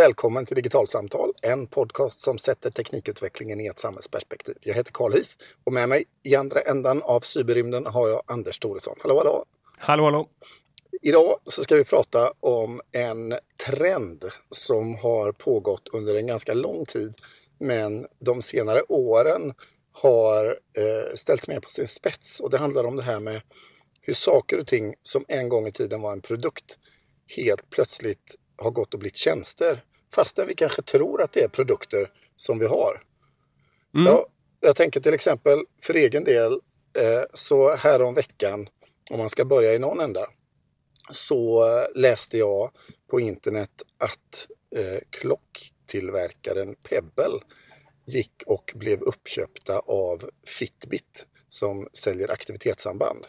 Välkommen till Digitalsamtal, en podcast som sätter teknikutvecklingen i ett samhällsperspektiv. Jag heter Karl Hif och med mig i andra ändan av cyberrymden har jag Anders Thoresson. Hallå, hallå! Hallå, hallå! Idag så ska vi prata om en trend som har pågått under en ganska lång tid men de senare åren har eh, ställts mer på sin spets och det handlar om det här med hur saker och ting som en gång i tiden var en produkt helt plötsligt har gått och blivit tjänster. Fastän vi kanske tror att det är produkter som vi har. Mm. Ja, jag tänker till exempel för egen del eh, så här om veckan, om man ska börja i någon ända, så läste jag på internet att eh, klocktillverkaren Pebble gick och blev uppköpta av Fitbit som säljer aktivitetssamband.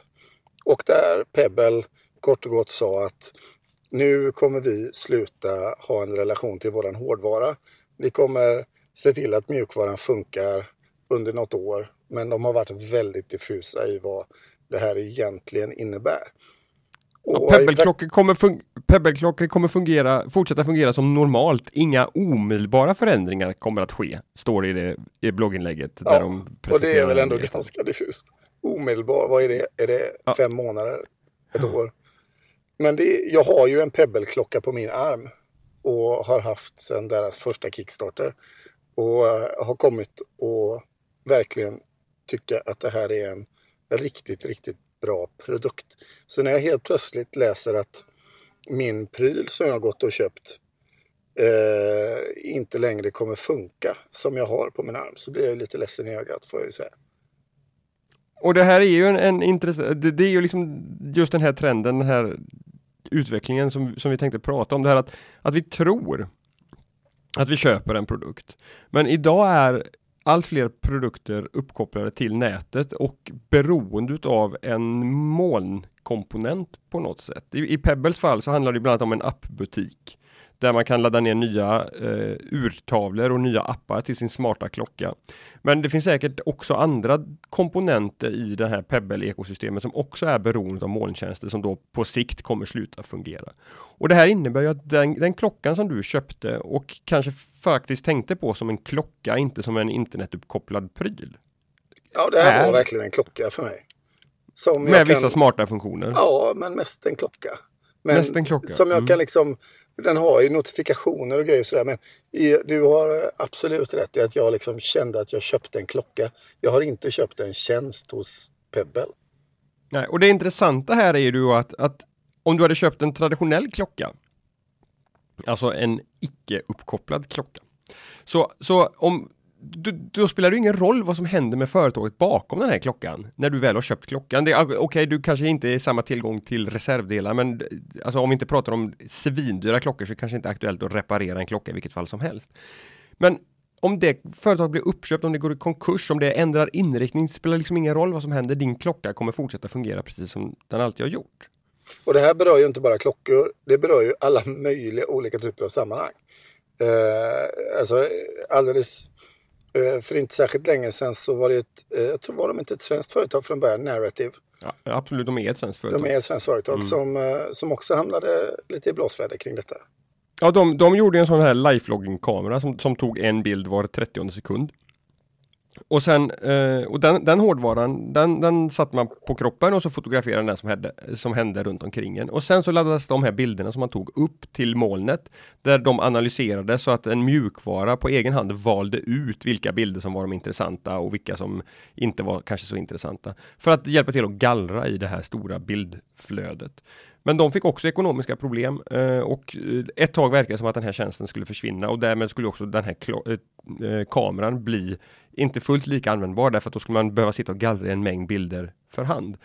Och där Pebble kort och gott sa att nu kommer vi sluta ha en relation till våran hårdvara. Vi kommer se till att mjukvaran funkar under något år. Men de har varit väldigt diffusa i vad det här egentligen innebär. Ja, Pebble-klockor kommer, fun Pebble kommer fungera, fortsätta fungera som normalt. Inga omedelbara förändringar kommer att ske, står det i, det, i blogginlägget. Ja, där de och det är väl ändå ganska diffust. Omedelbar, vad är det? Är det ja. fem månader? Ett år? Men det, jag har ju en Pebble-klocka på min arm och har haft sedan deras första Kickstarter. Och eh, har kommit och verkligen tycka att det här är en riktigt, riktigt bra produkt. Så när jag helt plötsligt läser att min pryl som jag gått och köpt eh, inte längre kommer funka som jag har på min arm så blir jag lite ledsen i ögat får jag ju säga. Och det här är ju en, en intressant, det, det, är ju liksom just den här trenden, den här utvecklingen som, som vi tänkte prata om. Det här att, att vi tror att vi köper en produkt. Men idag är allt fler produkter uppkopplade till nätet och beroende av en molnkomponent på något sätt. I, I Pebbles fall så handlar det bland annat om en appbutik där man kan ladda ner nya eh, urtavlor och nya appar till sin smarta klocka. Men det finns säkert också andra komponenter i det här Pebble-ekosystemet som också är beroende av molntjänster som då på sikt kommer sluta fungera. Och det här innebär ju att den, den klockan som du köpte och kanske faktiskt tänkte på som en klocka, inte som en internetuppkopplad pryl. Ja, det här är... var verkligen en klocka för mig. med kan... vissa smarta funktioner. Ja, men mest en klocka. Men som jag mm. kan liksom, den har ju notifikationer och grejer och sådär. Men du har absolut rätt i att jag liksom kände att jag köpte en klocka. Jag har inte köpt en tjänst hos Pebble. Nej, och det intressanta här är ju då att, att om du hade köpt en traditionell klocka, alltså en icke uppkopplad klocka. Så, så om då, då, spelar det ingen roll vad som händer med företaget bakom den här klockan när du väl har köpt klockan. Ah, okej, okay, du kanske inte är samma tillgång till reservdelar, men alltså, om vi inte pratar om svindyra klockor så kanske det inte är aktuellt att reparera en klocka i vilket fall som helst. Men om det företaget blir uppköpt, om det går i konkurs, om det ändrar inriktning, spelar liksom ingen roll vad som händer. Din klocka kommer fortsätta fungera precis som den alltid har gjort. Och det här berör ju inte bara klockor, det berör ju alla möjliga olika typer av sammanhang. Eh, alltså alldeles för inte särskilt länge sedan så var det ett, eh, jag tror var de inte ett svenskt företag från början, Narrative. Ja, absolut, de är ett svenskt företag. De är ett svenskt företag mm. som, eh, som också hamnade lite i blåsväder kring detta. Ja, de, de gjorde en sån här lifelogging-kamera som, som tog en bild var 30 sekund. Och sen, eh, och den, den hårdvaran, den, den satte man på kroppen och så fotograferade den som hände, som hände runt omkring en. Och sen så laddades de här bilderna som man tog upp till molnet där de analyserade så att en mjukvara på egen hand valde ut vilka bilder som var de intressanta och vilka som inte var kanske så intressanta. För att hjälpa till att gallra i det här stora bild flödet, Men de fick också ekonomiska problem eh, och eh, ett tag verkade det som att den här tjänsten skulle försvinna och därmed skulle också den här eh, kameran bli inte fullt lika användbar därför att då skulle man behöva sitta och gallra en mängd bilder för hand.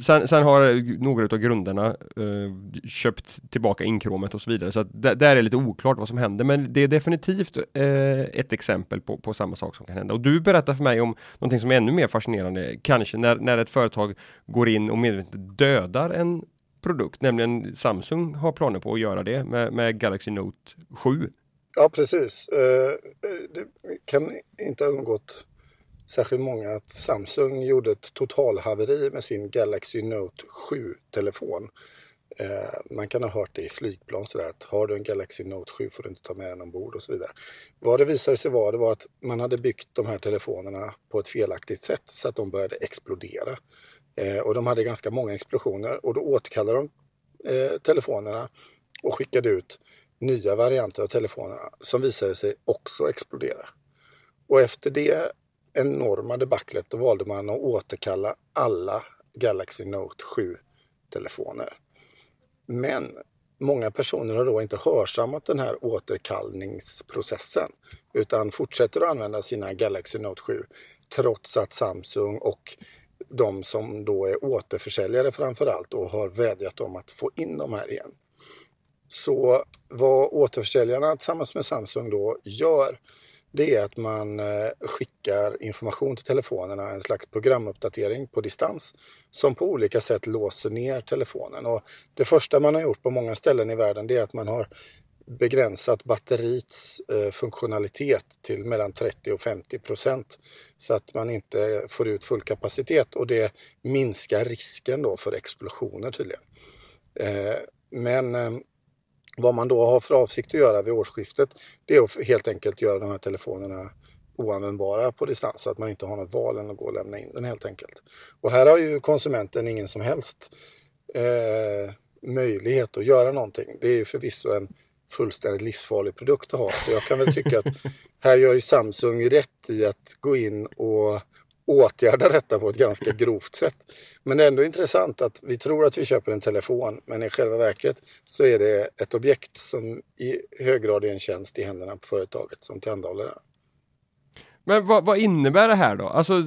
Sen, sen har några av grundarna eh, köpt tillbaka inkromet och så vidare så att där är det lite oklart vad som händer men det är definitivt eh, ett exempel på, på samma sak som kan hända. Och du berättar för mig om någonting som är ännu mer fascinerande, kanske när, när ett företag går in och medvetet dödar en produkt, nämligen Samsung har planer på att göra det med, med Galaxy Note 7. Ja, precis. Eh, det kan inte ha undgått särskilt många att Samsung gjorde ett totalhaveri med sin Galaxy Note 7-telefon. Eh, man kan ha hört det i flygplan sådär att har du en Galaxy Note 7 får du inte ta med den ombord och så vidare. Vad det visade sig vara det var att man hade byggt de här telefonerna på ett felaktigt sätt så att de började explodera. Eh, och de hade ganska många explosioner och då återkallade de eh, telefonerna och skickade ut nya varianter av telefonerna som visade sig också explodera. Och efter det enorma debaclet då valde man att återkalla alla Galaxy Note 7-telefoner. Men många personer har då inte hörsammat den här återkallningsprocessen utan fortsätter att använda sina Galaxy Note 7 trots att Samsung och de som då är återförsäljare framförallt och har vädjat om att få in de här igen. Så vad återförsäljarna tillsammans med Samsung då gör det är att man eh, skickar information till telefonerna, en slags programuppdatering på distans som på olika sätt låser ner telefonen. Och det första man har gjort på många ställen i världen det är att man har begränsat batteriets eh, funktionalitet till mellan 30 och 50 procent så att man inte får ut full kapacitet och det minskar risken då för explosioner tydligen. Eh, men vad man då har för avsikt att göra vid årsskiftet det är att helt enkelt göra de här telefonerna oanvändbara på distans så att man inte har något val än att gå och lämna in den helt enkelt. Och här har ju konsumenten ingen som helst eh, möjlighet att göra någonting. Det är ju förvisso en fullständigt livsfarlig produkt att ha. Så jag kan väl tycka att här gör ju Samsung rätt i att gå in och åtgärda detta på ett ganska grovt sätt. Men det är ändå intressant att vi tror att vi köper en telefon men i själva verket så är det ett objekt som i hög grad är en tjänst i händerna på företaget som tillhandahåller den. Men vad, vad, innebär det här då? Alltså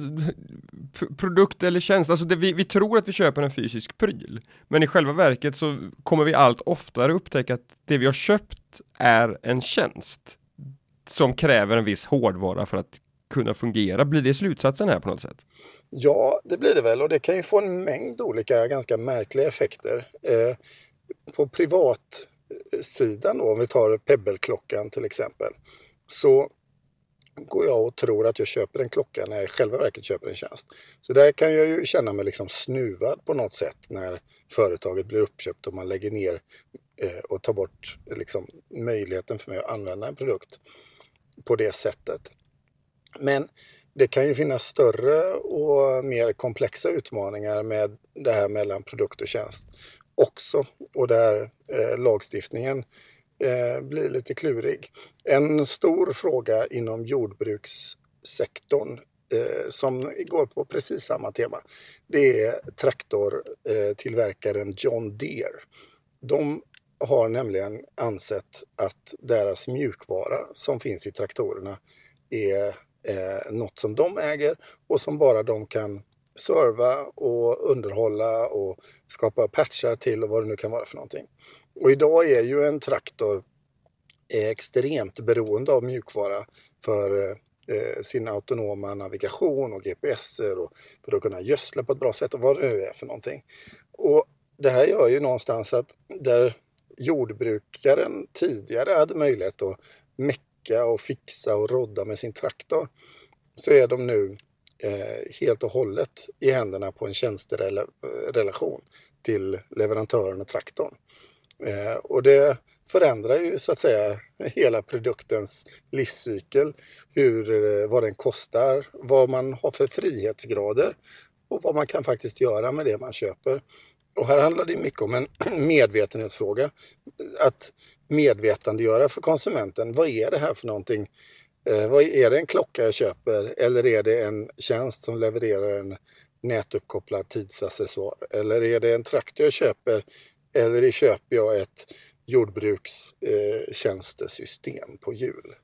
produkt eller tjänst, alltså det, vi, vi tror att vi köper en fysisk pryl. Men i själva verket så kommer vi allt oftare upptäcka att det vi har köpt är en tjänst som kräver en viss hårdvara för att kunna fungera. Blir det slutsatsen här på något sätt? Ja, det blir det väl och det kan ju få en mängd olika ganska märkliga effekter. Eh, på privatsidan då, om vi tar Pebble-klockan till exempel, så går jag och tror att jag köper en klocka när jag i själva verket köper en tjänst. Så där kan jag ju känna mig liksom snuvad på något sätt när företaget blir uppköpt och man lägger ner eh, och tar bort liksom, möjligheten för mig att använda en produkt på det sättet. Men det kan ju finnas större och mer komplexa utmaningar med det här mellan produkt och tjänst också. Och där eh, lagstiftningen eh, blir lite klurig. En stor fråga inom jordbrukssektorn eh, som går på precis samma tema. Det är traktortillverkaren eh, John Deere. De har nämligen ansett att deras mjukvara som finns i traktorerna är eh, något som de äger och som bara de kan serva och underhålla och skapa patchar till och vad det nu kan vara för någonting. Och idag är ju en traktor eh, extremt beroende av mjukvara för eh, sin autonoma navigation och GPSer och för att kunna gödsla på ett bra sätt och vad det nu är för någonting. Och det här gör ju någonstans att där jordbrukaren tidigare hade möjlighet att mecka och fixa och rodda med sin traktor så är de nu eh, helt och hållet i händerna på en tjänsterelation till leverantören och traktorn. Eh, och det förändrar ju så att säga hela produktens livscykel. Hur, eh, vad den kostar, vad man har för frihetsgrader och vad man kan faktiskt göra med det man köper. Och här handlar det mycket om en medvetenhetsfråga. Att medvetandegöra för konsumenten. Vad är det här för någonting? Eh, vad är det en klocka jag köper eller är det en tjänst som levererar en nätuppkopplad tidsaccessoar? Eller är det en traktor jag köper eller köper jag ett jordbrukstjänstesystem eh, på hjul?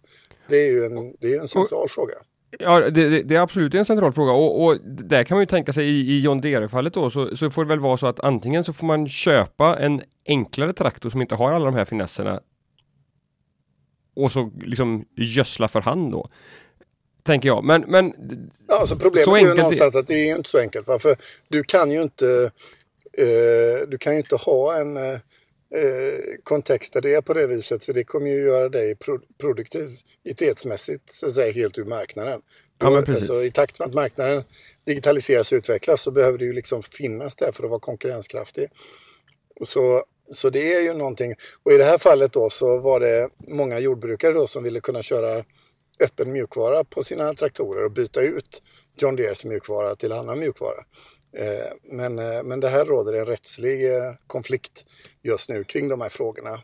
Det är ju en, det är en central och, fråga. Ja, det, det, är absolut en central fråga och, och där kan man ju tänka sig i, i John Deere-fallet då så, så får det väl vara så att antingen så får man köpa en enklare traktor som inte har alla de här finesserna och så liksom gödsla för hand då. Tänker jag. Men, men ja, alltså problemet så är ju någonstans att det är inte så enkelt. För du kan ju inte eh, du kan ju inte ha en eh, kontext där det är på det viset. För det kommer ju göra dig pro produktivitetsmässigt så att säga, helt ur marknaden. Ja, men precis. Alltså, I takt med att marknaden digitaliseras och utvecklas så behöver det ju liksom finnas där för att vara konkurrenskraftig. Så så det är ju någonting. Och i det här fallet då så var det många jordbrukare då som ville kunna köra öppen mjukvara på sina traktorer och byta ut John Deeres mjukvara till annan mjukvara. Eh, men, eh, men det här råder en rättslig eh, konflikt just nu kring de här frågorna.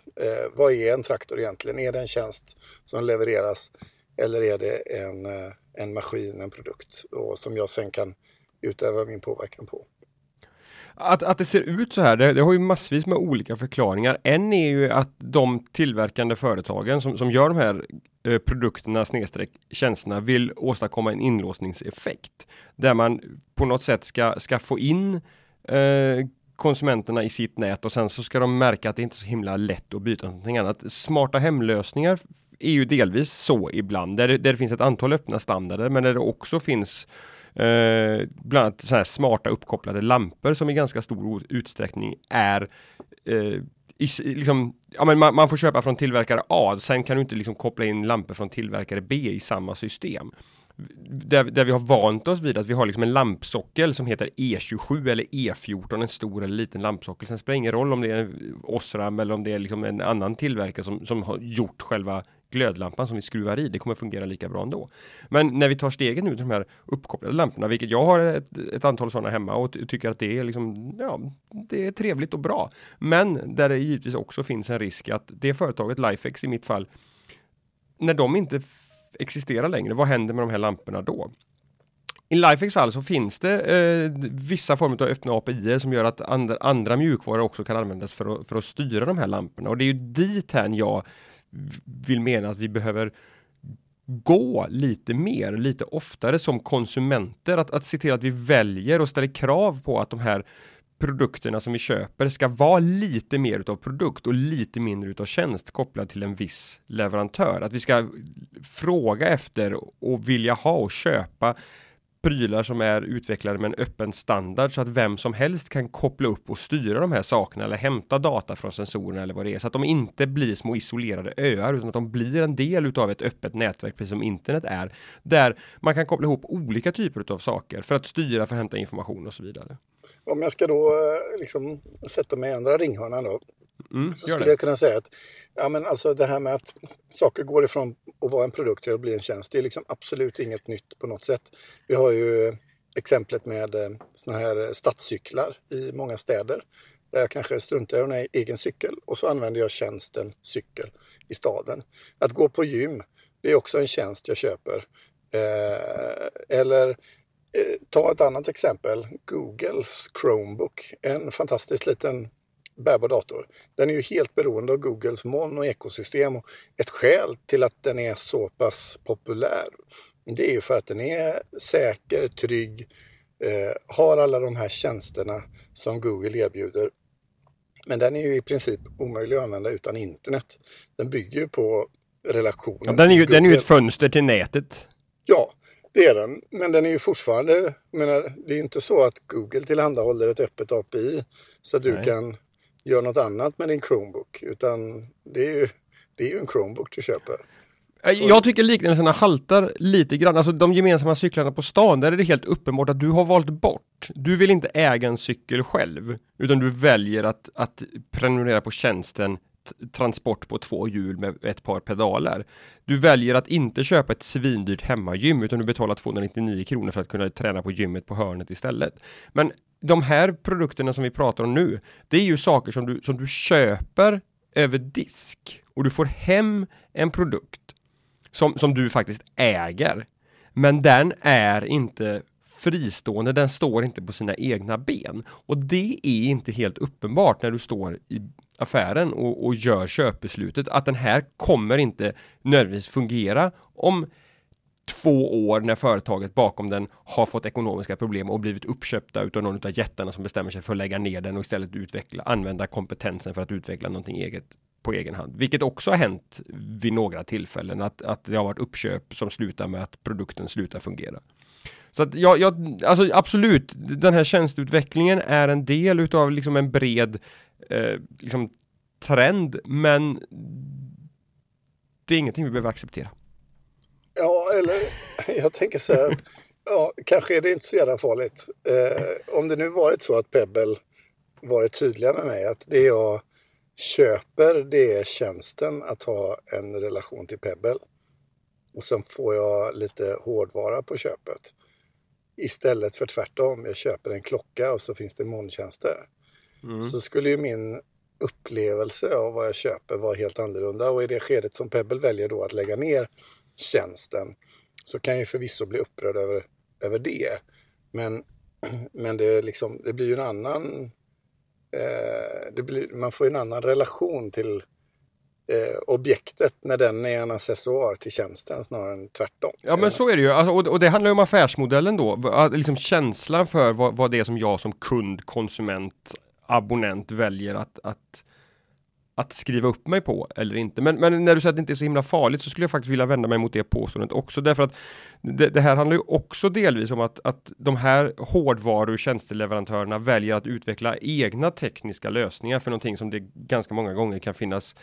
Vad är en traktor egentligen? Är det en tjänst som levereras eller är det en, en maskin, en produkt och som jag sen kan utöva min påverkan på? Att, att det ser ut så här, det, det, har ju massvis med olika förklaringar. En är ju att de tillverkande företagen som, som gör de här eh, produkterna snedstreck tjänsterna vill åstadkomma en inlåsningseffekt. Där man på något sätt ska, ska få in eh, konsumenterna i sitt nät och sen så ska de märka att det inte är så himla lätt att byta någonting annat. Smarta hemlösningar är ju delvis så ibland, där det, där det finns ett antal öppna standarder men där det också finns Eh, bland annat sådana här smarta uppkopplade lampor som i ganska stor utsträckning är eh, i, liksom, ja, men man, man, får köpa från tillverkare A, sen kan du inte liksom koppla in lampor från tillverkare B i samma system. Där, där, vi har vant oss vid att vi har liksom en lampsockel som heter E27 eller E14, en stor eller liten lampsockel. Sen spelar det ingen roll om det är Osram eller om det är liksom en annan tillverkare som, som har gjort själva glödlampan som vi skruvar i, det kommer fungera lika bra ändå. Men när vi tar steget nu till de här uppkopplade lamporna, vilket jag har ett, ett antal sådana hemma och tycker att det är liksom, ja, det är trevligt och bra. Men där det givetvis också finns en risk att det företaget, Lifex i mitt fall, när de inte existerar längre, vad händer med de här lamporna då? I Lifex fall så finns det eh, vissa former av öppna API som gör att andra, andra mjukvaror också kan användas för att, för att styra de här lamporna och det är ju dit här jag vill mena att vi behöver gå lite mer, lite oftare som konsumenter. Att, att se till att vi väljer och ställer krav på att de här produkterna som vi köper ska vara lite mer utav produkt och lite mindre utav tjänst kopplad till en viss leverantör. Att vi ska fråga efter och vilja ha och köpa prylar som är utvecklade med en öppen standard så att vem som helst kan koppla upp och styra de här sakerna eller hämta data från sensorerna eller vad det är så att de inte blir små isolerade öar utan att de blir en del utav ett öppet nätverk precis som internet är där man kan koppla ihop olika typer av saker för att styra, för att hämta information och så vidare. Om jag ska då eh, liksom sätta mig i andra ringhörnan då Mm, så skulle det. jag kunna säga att ja, men alltså det här med att saker går ifrån att vara en produkt till att bli en tjänst, det är liksom absolut inget nytt på något sätt. Vi har ju exemplet med eh, såna här stadscyklar i många städer. Där jag kanske struntar i en egen cykel och så använder jag tjänsten cykel i staden. Att gå på gym, det är också en tjänst jag köper. Eh, eller eh, ta ett annat exempel, Googles Chromebook. En fantastiskt liten bärbar dator. Den är ju helt beroende av Googles moln och ekosystem. Och ett skäl till att den är så pass populär det är ju för att den är säker, trygg, eh, har alla de här tjänsterna som Google erbjuder. Men den är ju i princip omöjlig att använda utan internet. Den bygger ju på relationen. Ja, den, är ju, den är ju ett fönster till nätet. Ja, det är den. Men den är ju fortfarande, menar, det är inte så att Google tillhandahåller ett öppet API så att du Nej. kan gör något annat med din Chromebook. Utan det är ju, det är ju en Chromebook du köper. Så. Jag tycker liknelserna haltar lite grann. Alltså de gemensamma cyklarna på stan, där är det helt uppenbart att du har valt bort. Du vill inte äga en cykel själv, utan du väljer att, att prenumerera på tjänsten transport på två hjul med ett par pedaler. Du väljer att inte köpa ett svindyrt hemmagym utan du betalar 299 kronor för att kunna träna på gymmet på hörnet istället. Men de här produkterna som vi pratar om nu, det är ju saker som du, som du köper över disk och du får hem en produkt som, som du faktiskt äger. Men den är inte fristående, den står inte på sina egna ben. Och det är inte helt uppenbart när du står i affären och, och gör köpbeslutet att den här kommer inte nödvändigtvis fungera om två år när företaget bakom den har fått ekonomiska problem och blivit uppköpta utav någon av jättarna som bestämmer sig för att lägga ner den och istället utveckla, använda kompetensen för att utveckla någonting eget på egen hand. Vilket också har hänt vid några tillfällen att, att det har varit uppköp som slutar med att produkten slutar fungera. Så att jag, jag alltså absolut, den här tjänsteutvecklingen är en del utav liksom en bred eh, liksom trend, men det är ingenting vi behöver acceptera. Ja, eller jag tänker så här, ja, kanske är det inte så jävla farligt. Eh, om det nu varit så att Pebble varit tydliga med mig att det jag köper det tjänsten att ha en relation till Pebble. Och sen får jag lite hårdvara på köpet. Istället för tvärtom, jag köper en klocka och så finns det molntjänster. Mm. Så skulle ju min upplevelse av vad jag köper vara helt annorlunda och i det skedet som Pebble väljer då att lägga ner tjänsten så kan jag förvisso bli upprörd över, över det. Men, men det, liksom, det blir ju en annan... Eh, det blir, man får ju en annan relation till eh, objektet när den är en accessoar till tjänsten snarare än tvärtom. Ja men så är det ju, alltså, och, och, det handlar ju om affärsmodellen då, liksom känslan för vad, vad det är som jag som kund, konsument, abonnent väljer att, att att skriva upp mig på eller inte. Men, men, när du säger att det inte är så himla farligt så skulle jag faktiskt vilja vända mig mot det påståendet också. Därför att det, det här handlar ju också delvis om att, att de här hårdvaru och tjänsteleverantörerna väljer att utveckla egna tekniska lösningar för någonting som det ganska många gånger kan finnas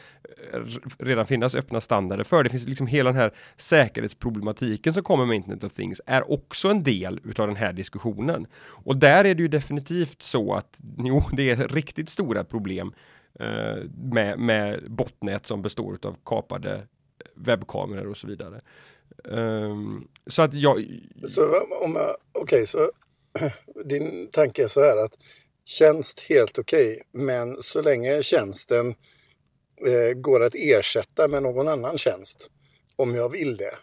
eh, redan finnas öppna standarder för. Det finns liksom hela den här säkerhetsproblematiken som kommer med Internet of Things är också en del utav den här diskussionen. Och där är det ju definitivt så att jo, det är riktigt stora problem med, med botnät som består av kapade webbkameror och så vidare. Um, så att jag... Så om jag, okej, okay, så din tanke är så här att tjänst helt okej, okay, men så länge tjänsten eh, går att ersätta med någon annan tjänst, om jag vill det.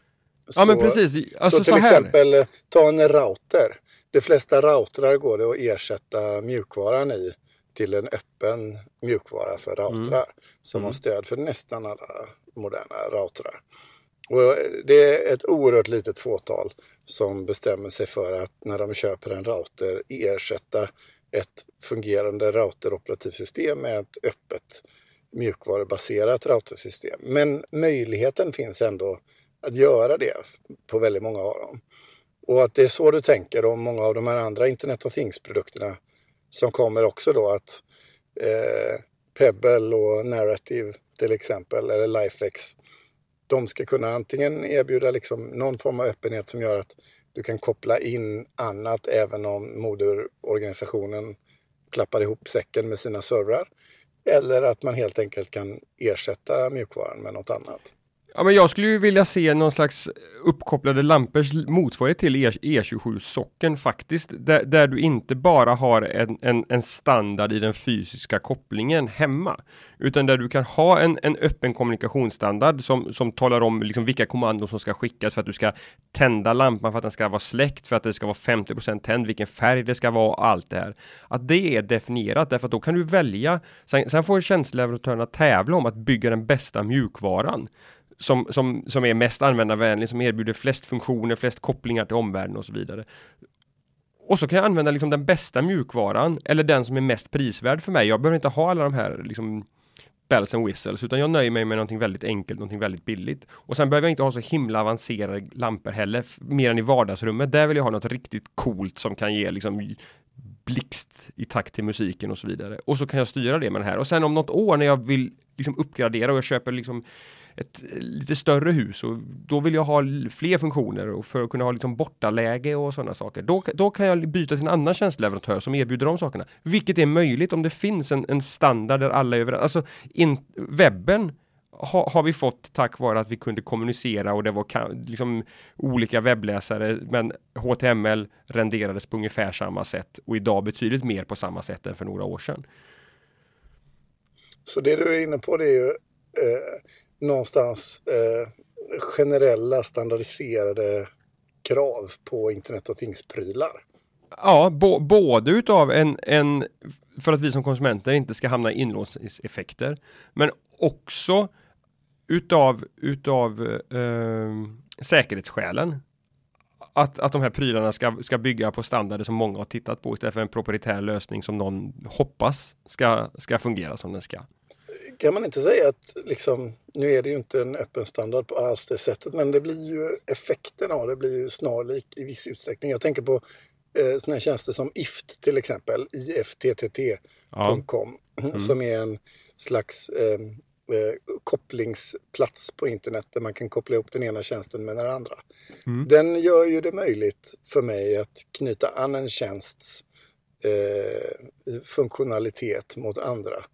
Så, ja men precis. Alltså, så till så exempel eh, ta en router. De flesta routrar går det att ersätta mjukvaran i till en öppen mjukvara för routrar mm. som mm. har stöd för nästan alla moderna routrar. Och det är ett oerhört litet fåtal som bestämmer sig för att när de köper en router ersätta ett fungerande routeroperativsystem med ett öppet mjukvarubaserat routersystem. Men möjligheten finns ändå att göra det på väldigt många av dem. Och att det är så du tänker om många av de här andra Internet of Things-produkterna som kommer också då att eh, Pebble och Narrative till exempel, eller Lifex, de ska kunna antingen erbjuda liksom någon form av öppenhet som gör att du kan koppla in annat även om moderorganisationen klappar ihop säcken med sina servrar. Eller att man helt enkelt kan ersätta mjukvaran med något annat. Ja, men jag skulle ju vilja se någon slags uppkopplade lampors motsvarighet till e E27-socken faktiskt. Där, där, du inte bara har en, en, en, standard i den fysiska kopplingen hemma. Utan där du kan ha en, en öppen kommunikationsstandard som, som talar om liksom vilka kommandon som ska skickas för att du ska tända lampan för att den ska vara släckt, för att det ska vara 50% tänd, vilken färg det ska vara och allt det här. Att det är definierat därför att då kan du välja. Sen, sen får tjänsteleverantörerna tävla om att bygga den bästa mjukvaran som, som, som är mest användarvänlig, som erbjuder flest funktioner, flest kopplingar till omvärlden och så vidare. Och så kan jag använda liksom den bästa mjukvaran eller den som är mest prisvärd för mig. Jag behöver inte ha alla de här liksom bells and whistles utan jag nöjer mig med någonting väldigt enkelt, någonting väldigt billigt. Och sen behöver jag inte ha så himla avancerade lampor heller, mer än i vardagsrummet. Där vill jag ha något riktigt coolt som kan ge liksom blixt i takt till musiken och så vidare. Och så kan jag styra det med det här. Och sen om något år när jag vill liksom uppgradera och jag köper liksom ett eh, lite större hus och då vill jag ha fler funktioner och för att kunna ha liksom bortaläge och sådana saker. Då, då kan jag byta till en annan tjänsteleverantör som erbjuder de sakerna. Vilket är möjligt om det finns en, en standard där alla är överens. Alltså in, webben ha, har vi fått tack vare att vi kunde kommunicera och det var liksom olika webbläsare men HTML renderades på ungefär samma sätt och idag betydligt mer på samma sätt än för några år sedan. Så det du är inne på det är ju eh, någonstans eh, generella standardiserade krav på internet och tingsprylar? Ja, både utav en, en, för att vi som konsumenter inte ska hamna i inlåsningseffekter, men också utav, utav eh, säkerhetsskälen. Att, att de här prylarna ska, ska bygga på standarder som många har tittat på istället för en proprietär lösning som någon hoppas ska, ska fungera som den ska kan man inte säga att, liksom, nu är det ju inte en öppen standard på alls det sättet, men det blir ju effekten av det blir ju snarlik i viss utsträckning. Jag tänker på eh, sådana tjänster som IFT till exempel, ifttt.com, ja. mm. som är en slags eh, eh, kopplingsplats på internet där man kan koppla ihop den ena tjänsten med den andra. Mm. Den gör ju det möjligt för mig att knyta an en tjänsts eh, funktionalitet mot andra.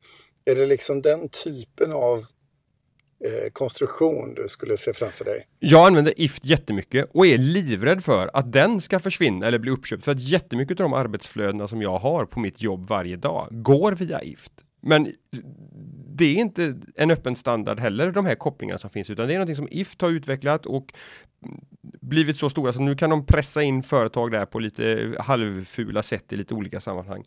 Är det liksom den typen av eh, konstruktion du skulle se framför dig? Jag använder IFT jättemycket och är livrädd för att den ska försvinna eller bli uppköpt. För att jättemycket av de arbetsflödena som jag har på mitt jobb varje dag går via IFT. Men det är inte en öppen standard heller, de här kopplingarna som finns, utan det är någonting som IFT har utvecklat och blivit så stora så nu kan de pressa in företag där på lite halvfula sätt i lite olika sammanhang.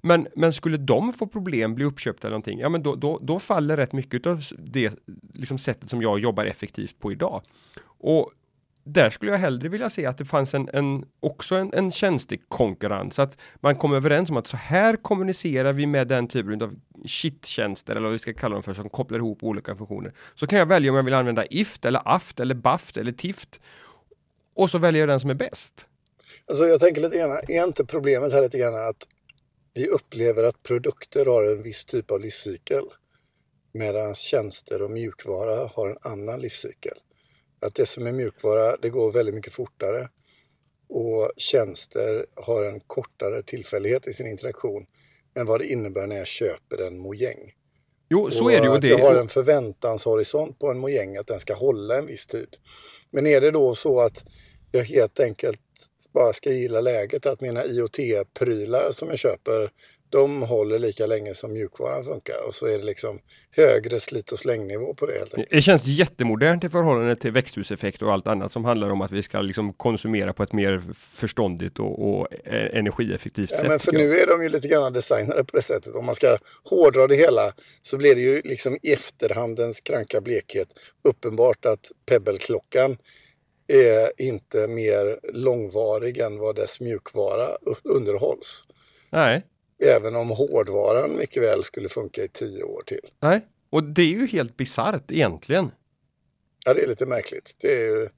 Men, men skulle de få problem, bli uppköpta eller någonting, ja men då, då, då faller rätt mycket av det liksom sättet som jag jobbar effektivt på idag. Och där skulle jag hellre vilja se att det fanns en, en också en, en tjänstekonkurrens, att man kom överens om att så här kommunicerar vi med den typen av shittjänster eller vad vi ska kalla dem för som kopplar ihop olika funktioner. Så kan jag välja om jag vill använda IFT eller AFT eller BAFT eller TIFT och så väljer jag den som är bäst. Alltså jag tänker lite grann, är inte problemet här lite grann att vi upplever att produkter har en viss typ av livscykel medan tjänster och mjukvara har en annan livscykel. Att det som är mjukvara, det går väldigt mycket fortare och tjänster har en kortare tillfällighet i sin interaktion än vad det innebär när jag köper en mojäng. Jo, så och är det ju. Att jag har en förväntanshorisont på en mojäng att den ska hålla en viss tid. Men är det då så att jag helt enkelt bara ska gilla läget att mina IoT-prylar som jag köper de håller lika länge som mjukvaran funkar och så är det liksom högre slit och slängnivå på det. Helt enkelt. Det känns jättemodernt i förhållande till växthuseffekt och allt annat som handlar om att vi ska liksom konsumera på ett mer förståndigt och, och energieffektivt ja, sätt. Men för nu är de ju lite grann designade på det sättet. Om man ska hårdra det hela så blir det ju liksom i efterhandens kranka blekhet uppenbart att Pebble-klockan är inte mer långvarig än vad dess mjukvara underhålls. Nej. Även om hårdvaran mycket väl skulle funka i tio år till. Nej, och det är ju helt bisarrt egentligen. Ja, det är lite märkligt. Det, är ju,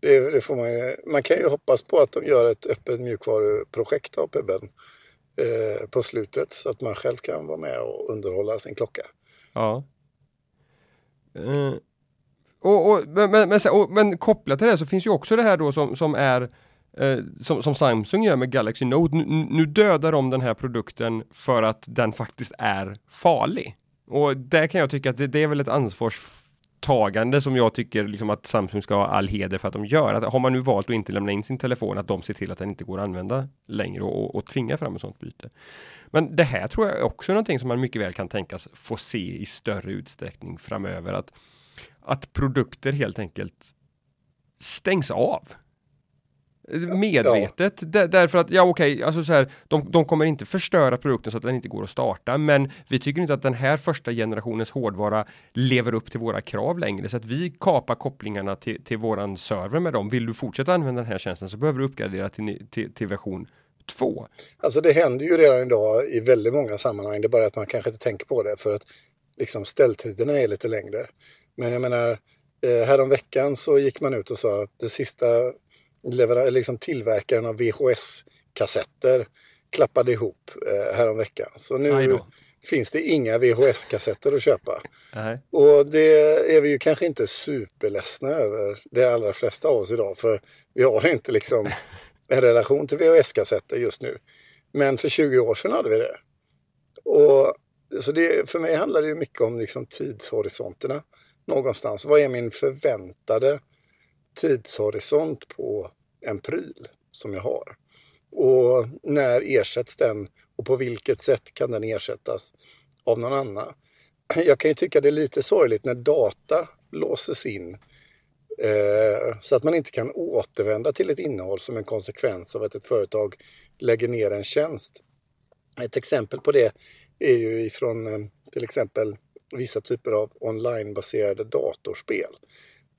det, det får man, ju, man kan ju hoppas på att de gör ett öppet mjukvaruprojekt av Pebben eh, på slutet så att man själv kan vara med och underhålla sin klocka. Ja. Uh, och, och, men, men, men, och, men kopplat till det så finns ju också det här då som, som är eh, som, som, Samsung gör med Galaxy Note. Nu, nu dödar de den här produkten för att den faktiskt är farlig. Och där kan jag tycka att det, det är väl ett ansvarstagande som jag tycker liksom att Samsung ska ha all heder för att de gör. Att har man nu valt att inte lämna in sin telefon, att de ser till att den inte går att använda längre och, och tvinga fram ett sånt byte. Men det här tror jag också är någonting som man mycket väl kan tänkas få se i större utsträckning framöver. Att, att produkter helt enkelt stängs av medvetet. Ja. Därför att, ja okej, okay, alltså så här, de, de kommer inte förstöra produkten så att den inte går att starta, men vi tycker inte att den här första generationens hårdvara lever upp till våra krav längre, så att vi kapar kopplingarna till, till våran server med dem. Vill du fortsätta använda den här tjänsten så behöver du uppgradera till, till, till version 2. Alltså det händer ju redan idag i väldigt många sammanhang, det är bara att man kanske inte tänker på det för att liksom ställtiderna är lite längre. Men jag menar, eh, häromveckan så gick man ut och sa att det sista leverar, liksom tillverkaren av VHS-kassetter klappade ihop eh, häromveckan. Så nu finns det inga VHS-kassetter att köpa. Nej. Och det är vi ju kanske inte superledsna över, de allra flesta av oss idag. För vi har inte liksom en relation till VHS-kassetter just nu. Men för 20 år sedan hade vi det. Och, så det, för mig handlar det ju mycket om liksom tidshorisonterna någonstans. Vad är min förväntade tidshorisont på en pryl som jag har. Och när ersätts den och på vilket sätt kan den ersättas av någon annan? Jag kan ju tycka det är lite sorgligt när data låses in eh, så att man inte kan återvända till ett innehåll som en konsekvens av att ett företag lägger ner en tjänst. Ett exempel på det är ju ifrån eh, till exempel vissa typer av onlinebaserade datorspel.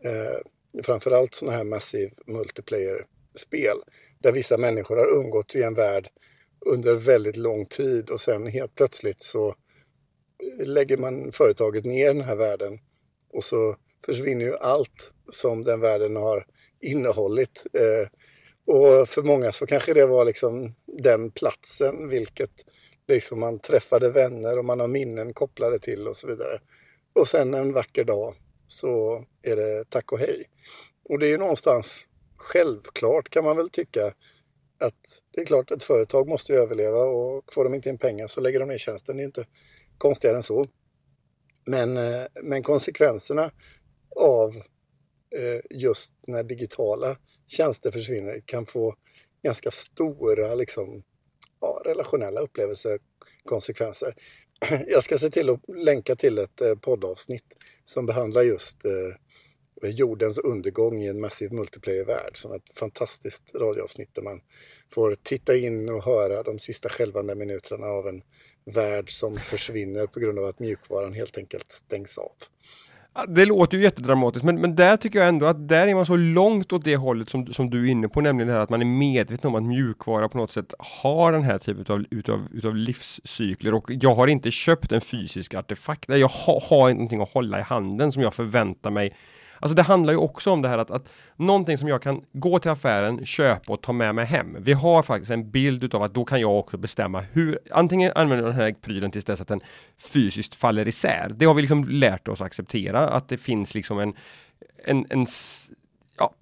Eh, framförallt sådana här massiv multiplayer-spel där vissa människor har umgåtts i en värld under väldigt lång tid och sen helt plötsligt så lägger man företaget ner den här världen och så försvinner ju allt som den världen har innehållit. Eh, och för många så kanske det var liksom den platsen, vilket liksom man träffade vänner och man har minnen kopplade till och så vidare. Och sen en vacker dag så är det tack och hej. Och det är ju någonstans självklart kan man väl tycka att det är klart att ett företag måste överleva och får de inte in pengar så lägger de ner tjänsten. Det är inte konstigare än så. Men, eh, men konsekvenserna av eh, just när digitala tjänster försvinner kan få ganska stora liksom, ja, relationella upplevelsekonsekvenser. Jag ska se till att länka till ett eh, poddavsnitt som behandlar just eh, jordens undergång i en massiv multiplayer-värld som ett fantastiskt radioavsnitt där man får titta in och höra de sista skälvande minuterna av en värld som försvinner på grund av att mjukvaran helt enkelt stängs av. Det låter ju jättedramatiskt, men, men där tycker jag ändå att där är man så långt åt det hållet som, som du är inne på, nämligen det här att man är medveten om att mjukvara på något sätt har den här typen av utav, utav livscykler. Och jag har inte köpt en fysisk artefakt, jag har, har någonting att hålla i handen som jag förväntar mig Alltså det handlar ju också om det här att, att någonting som jag kan gå till affären, köpa och ta med mig hem. Vi har faktiskt en bild utav att då kan jag också bestämma hur, antingen använder den här prylen tills dess att den fysiskt faller isär. Det har vi liksom lärt oss acceptera, att det finns liksom en, en, en ja,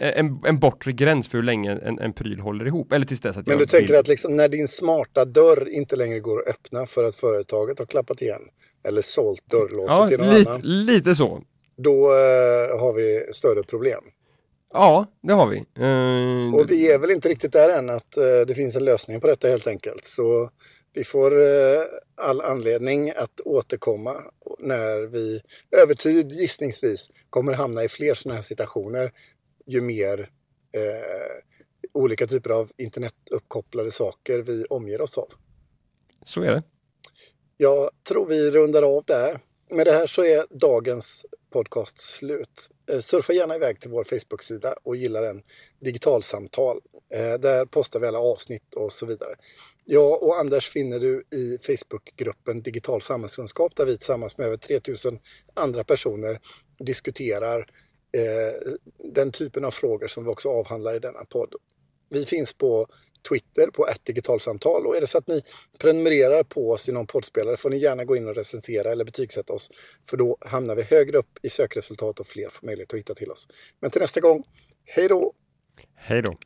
en, en bortre gräns för hur länge en, en pryl håller ihop. Eller tills dess att Men du tänker vill... att liksom när din smarta dörr inte längre går att öppna för att företaget har klappat igen? Eller sålt dörrlåset ja, till någon lite, annan? Lite så då eh, har vi större problem. Ja, det har vi. Uh, och vi är väl inte riktigt där än att uh, det finns en lösning på detta helt enkelt. Så vi får uh, all anledning att återkomma när vi över tid gissningsvis kommer hamna i fler sådana här situationer ju mer olika typer av internetuppkopplade saker vi omger oss av. Så är det. Jag tror vi rundar av där. Med det här så är dagens podcast slut. Eh, surfa gärna iväg till vår Facebook-sida och gilla den digitalsamtal. Eh, där postar vi alla avsnitt och så vidare. Jag och Anders finner du i Facebookgruppen Digital samhällskunskap där vi tillsammans med över 3000 andra personer diskuterar eh, den typen av frågor som vi också avhandlar i denna podd. Vi finns på Twitter på ett digitalsamtal. Och är det så att ni prenumererar på oss i någon poddspelare får ni gärna gå in och recensera eller betygsätta oss. För då hamnar vi högre upp i sökresultat och fler får möjlighet att hitta till oss. Men till nästa gång, hej då! Hej då!